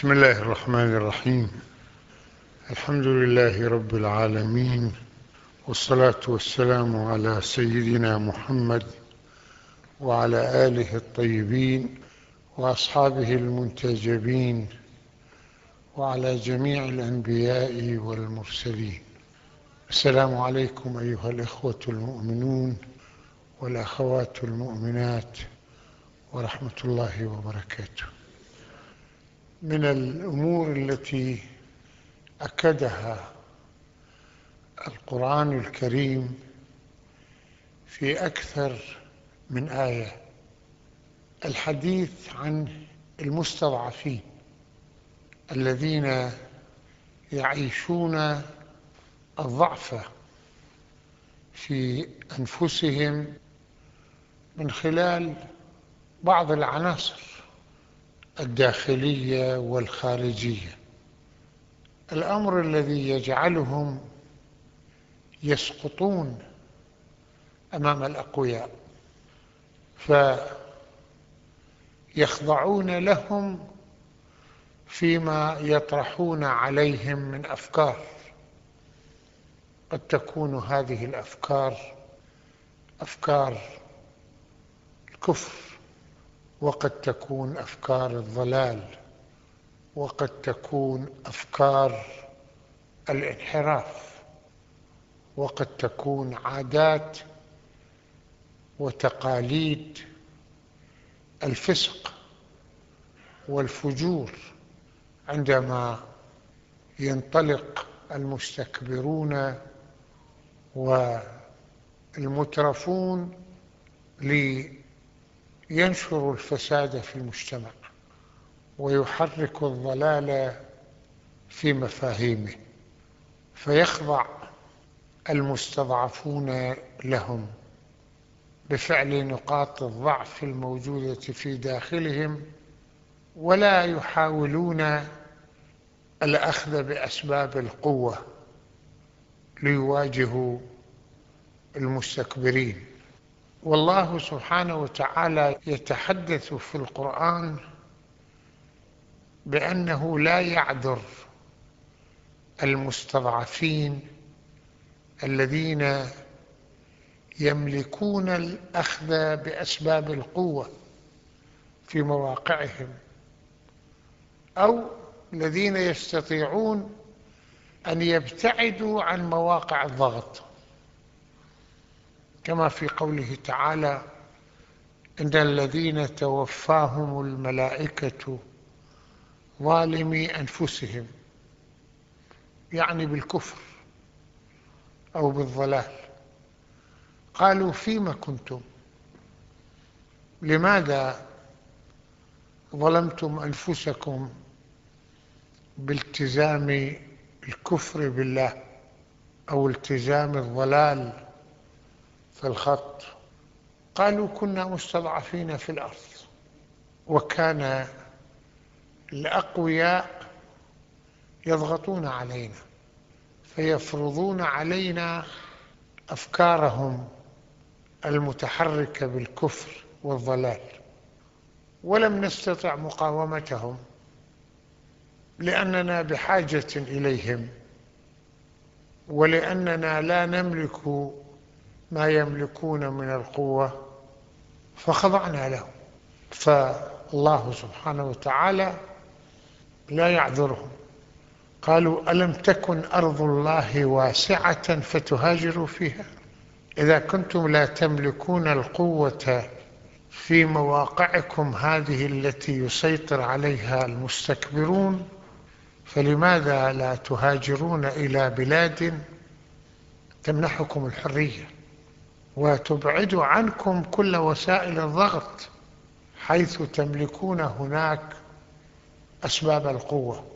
بسم الله الرحمن الرحيم الحمد لله رب العالمين والصلاة والسلام على سيدنا محمد وعلى آله الطيبين وأصحابه المنتجبين وعلى جميع الأنبياء والمرسلين السلام عليكم أيها الإخوة المؤمنون والأخوات المؤمنات ورحمة الله وبركاته من الأمور التي أكدها القرآن الكريم في أكثر من آية الحديث عن المستضعفين الذين يعيشون الضعف في أنفسهم من خلال بعض العناصر. الداخلية والخارجية. الأمر الذي يجعلهم يسقطون أمام الأقوياء فيخضعون لهم فيما يطرحون عليهم من أفكار. قد تكون هذه الأفكار أفكار الكفر. وقد تكون أفكار الضلال وقد تكون أفكار الانحراف وقد تكون عادات وتقاليد الفسق والفجور عندما ينطلق المستكبرون والمترفون لينشروا الفساد في المجتمع ويحرك الضلال في مفاهيمه فيخضع المستضعفون لهم بفعل نقاط الضعف الموجودة في داخلهم ولا يحاولون الأخذ بأسباب القوة ليواجهوا المستكبرين. والله سبحانه وتعالى يتحدث في القرآن بأنه لا يعذر المستضعفين الذين يملكون الأخذ بأسباب القوة في مواقعهم أو الذين يستطيعون أن يبتعدوا عن مواقع الضغط. كما في قوله تعالى إن الذين توفاهم الملائكة ظالمي أنفسهم يعني بالكفر أو بالضلال. قالوا فيما كنتم؟ لماذا ظلمتم أنفسكم بالتزام الكفر بالله أو التزام الضلال؟ في الخط. قالوا كنا مستضعفين في الأرض وكان الأقوياء يضغطون علينا فيفرضون علينا أفكارهم المتحركة بالكفر والضلال. ولم نستطع مقاومتهم لأننا بحاجة إليهم ولأننا لا نملك ما يملكون من القوة فخضعنا لهم. فالله سبحانه وتعالى لا يعذرهم. قالوا ألم تكن أرض الله واسعة فتهاجروا فيها؟ إذا كنتم لا تملكون القوة في مواقعكم هذه التي يسيطر عليها المستكبرون فلماذا لا تهاجرون إلى بلاد تمنحكم الحرية؟ وتبعد عنكم كل وسائل الضغط حيث تملكون هناك أسباب القوة.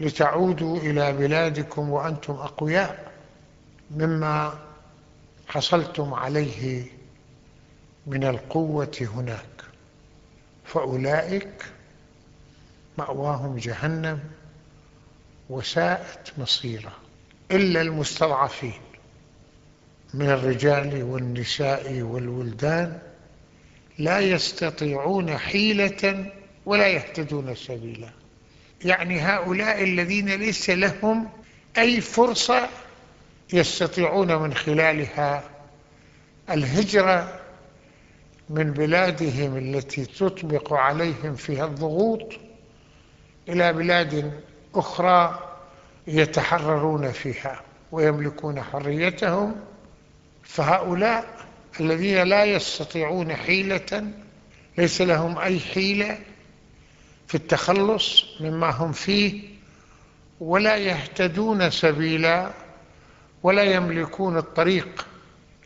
لتعودوا إلى بلادكم وأنتم أقوياء مما حصلتم عليه من القوة هناك. فأولئك مأواهم جهنم وساءت مصيرا إلا المستضعفين. من الرجال والنساء والولدان لا يستطيعون حيلة ولا يهتدون سبيلا. يعني هؤلاء الذين ليس لهم أي فرصة يستطيعون من خلالها الهجرة من بلادهم التي تطبق عليهم فيها الضغوط إلى بلاد أخرى يتحررون فيها ويملكون حريتهم فهؤلاء الذين لا يستطيعون حيلة ليس لهم أي حيلة في التخلص مما هم فيه ولا يهتدون سبيلا ولا يملكون الطريق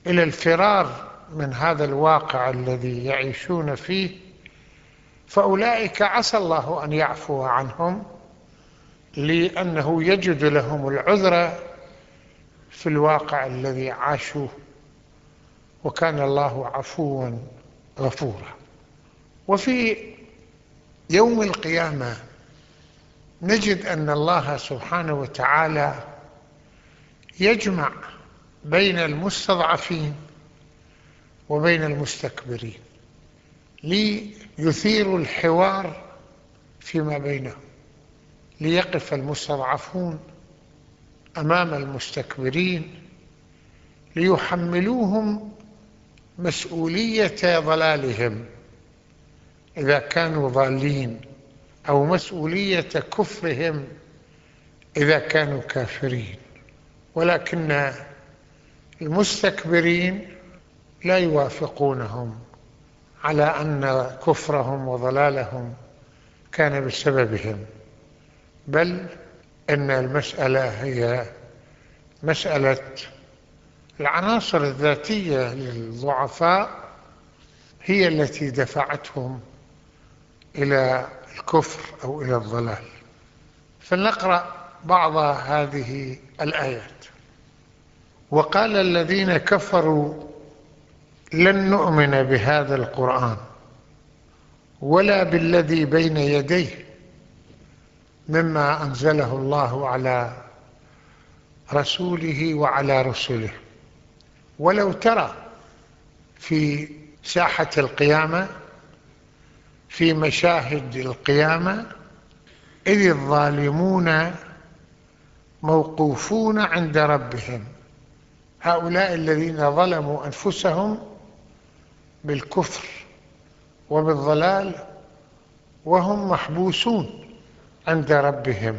إلى الفرار من هذا الواقع الذي يعيشون فيه. فأولئك عسى الله أن يعفو عنهم لأنه يجد لهم العذر في الواقع الذي عاشوه. وكان الله عفوا غفورا. وفي يوم القيامة نجد أن الله سبحانه وتعالى يجمع بين المستضعفين وبين المستكبرين ليثير الحوار فيما بينهم ليقف المستضعفون أمام المستكبرين ليحملوهم مسؤولية ضلالهم. إذا كانوا ضالين أو مسؤولية كفرهم إذا كانوا كافرين. ولكن المستكبرين لا يوافقونهم على أن كفرهم وضلالهم كان بسببهم. بل أن المسألة هي مسألة العناصر الذاتية للضعفاء هي التي دفعتهم إلى الكفر أو إلى الضلال. فلنقرأ بعض هذه الآيات. وقال الذين كفروا لن نؤمن بهذا القرآن ولا بالذي بين يديه مما أنزله الله على رسوله وعلى رسله. ولو ترى في ساحة القيامة في مشاهد القيامة إذ الظالمون موقوفون عند ربهم. هؤلاء الذين ظلموا أنفسهم بالكفر وبالضلال وهم محبوسون عند ربهم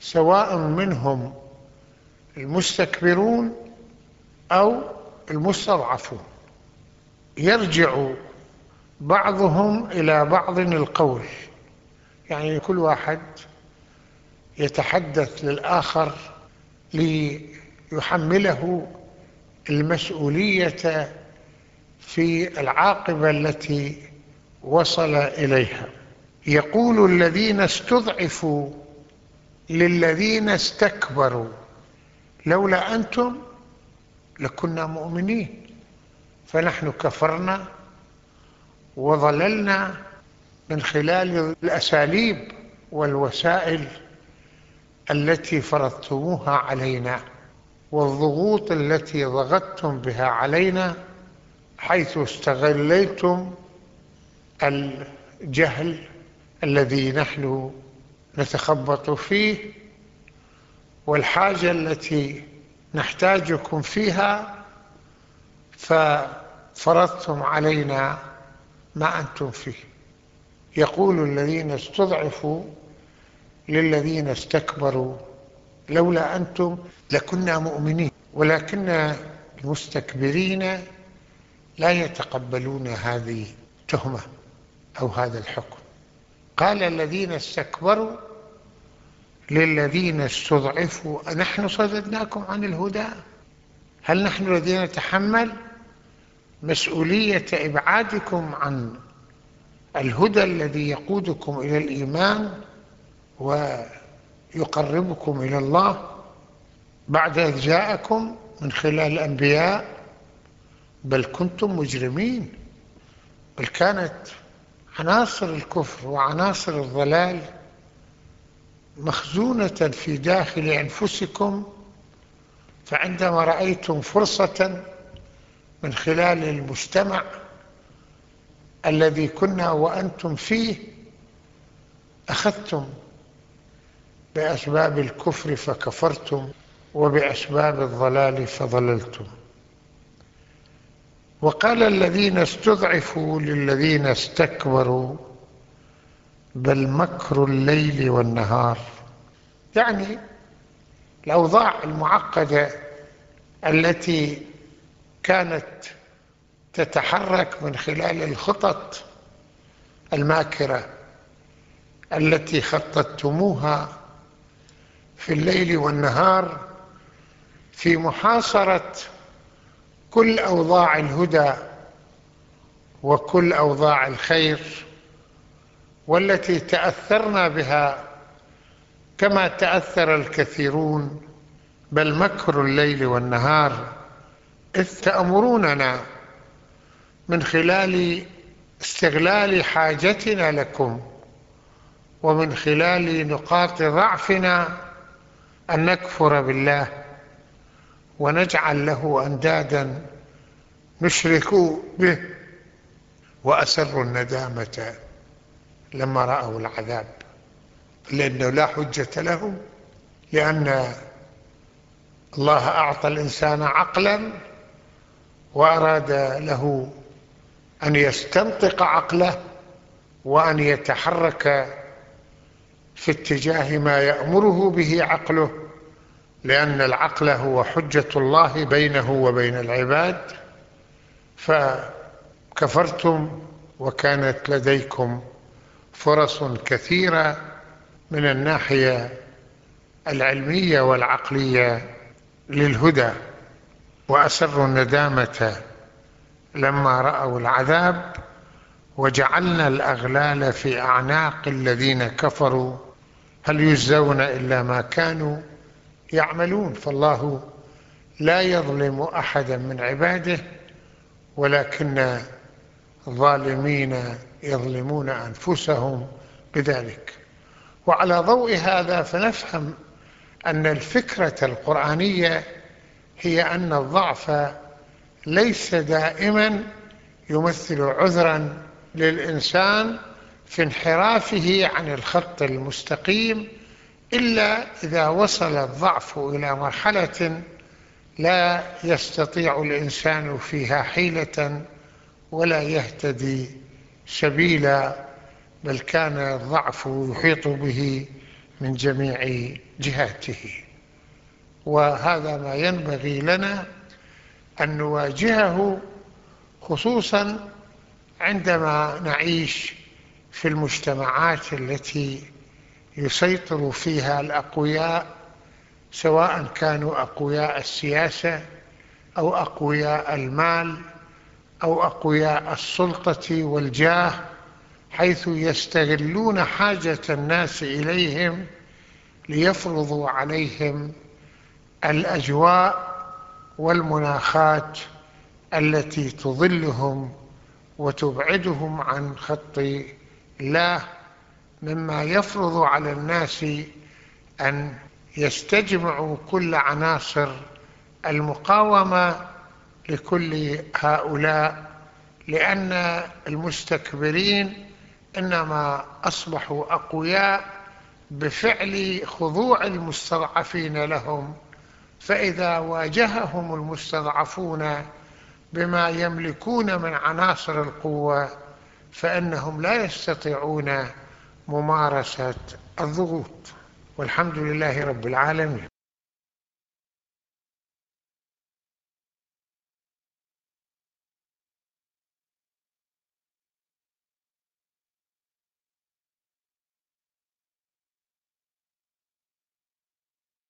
سواء منهم المستكبرون أو المستضعفون. يرجع بعضهم إلى بعض القول. يعني كل واحد يتحدث للآخر ليحمله المسؤولية في العاقبة التي وصل إليها. يقول الذين استضعفوا للذين استكبروا لولا أنتم لكنا مؤمنين. فنحن كفرنا وظللنا من خلال الأساليب والوسائل التي فرضتموها علينا والضغوط التي ضغطتم بها علينا حيث استغليتم الجهل الذي نحن نتخبط فيه والحاجة التي نحتاجكم فيها ففرضتم علينا ما أنتم فيه. يقول الذين استضعفوا للذين استكبروا لولا أنتم لكنا مؤمنين ولكن المستكبرين لا يتقبلون هذه التهمة أو هذا الحكم. قال الذين استكبروا للذين استضعفوا نحن صددناكم عن الهدى. هل نحن الذين نتحمل مسؤولية إبعادكم عن الهدى الذي يقودكم إلى الإيمان ويقربكم إلى الله بعد إذ جاءكم من خلال الأنبياء؟ بل كنتم مجرمين. بل كانت عناصر الكفر وعناصر الضلال مخزونة في داخل أنفسكم فعندما رأيتم فرصة من خلال المجتمع الذي كنا وأنتم فيه أخذتم بأسباب الكفر فكفرتم وبأسباب الضلال فضللتم. وقال الذين استضعفوا للذين استكبروا بل مكر الليل والنهار. يعني الأوضاع المعقدة التي كانت تتحرك من خلال الخطط الماكرة التي خططتموها في الليل والنهار في محاصرة كل أوضاع الهدى وكل أوضاع الخير. والتي تأثرنا بها كما تأثر الكثيرون بل مكر الليل والنهار إذ تأمروننا من خلال استغلال حاجتنا لكم ومن خلال نقاط ضعفنا أن نكفر بالله ونجعل له أندادا نشرك به وأسروا الندامة. لما رأوا العذاب لأنه لا حجة لهم لأن الله أعطى الإنسان عقلا وأراد له أن يستنطق عقله وأن يتحرك في اتجاه ما يأمره به عقله لأن العقل هو حجة الله بينه وبين العباد. فكفرتم وكانت لديكم فرص كثيرة من الناحية العلمية والعقلية للهدى وأسروا الندامة لما رأوا العذاب وجعلنا الأغلال في أعناق الذين كفروا. هل يجزون إلا ما كانوا يعملون؟ فالله لا يظلم أحدا من عباده ولكن الظالمين يظلمون أنفسهم بذلك. وعلى ضوء هذا فنفهم أن الفكرة القرآنية هي أن الضعف ليس دائما يمثل عذرا للإنسان في انحرافه عن الخط المستقيم إلا إذا وصل الضعف إلى مرحلة لا يستطيع الإنسان فيها حيلة ولا يهتدي سبيلا بل كان الضعف يحيط به من جميع جهاته. وهذا ما ينبغي لنا أن نواجهه خصوصا عندما نعيش في المجتمعات التي يسيطر فيها الأقوياء سواء كانوا أقوياء السياسة أو أقوياء المال أو أقوياء السلطة والجاه حيث يستغلون حاجة الناس إليهم ليفرضوا عليهم الأجواء والمناخات التي تظلهم وتبعدهم عن خط الله مما يفرض على الناس أن يستجمعوا كل عناصر المقاومة لكل هؤلاء لأن المستكبرين إنما أصبحوا أقوياء بفعل خضوع المستضعفين لهم. فإذا واجههم المستضعفون بما يملكون من عناصر القوة فإنهم لا يستطيعون ممارسة الضغوط. والحمد لله رب العالمين.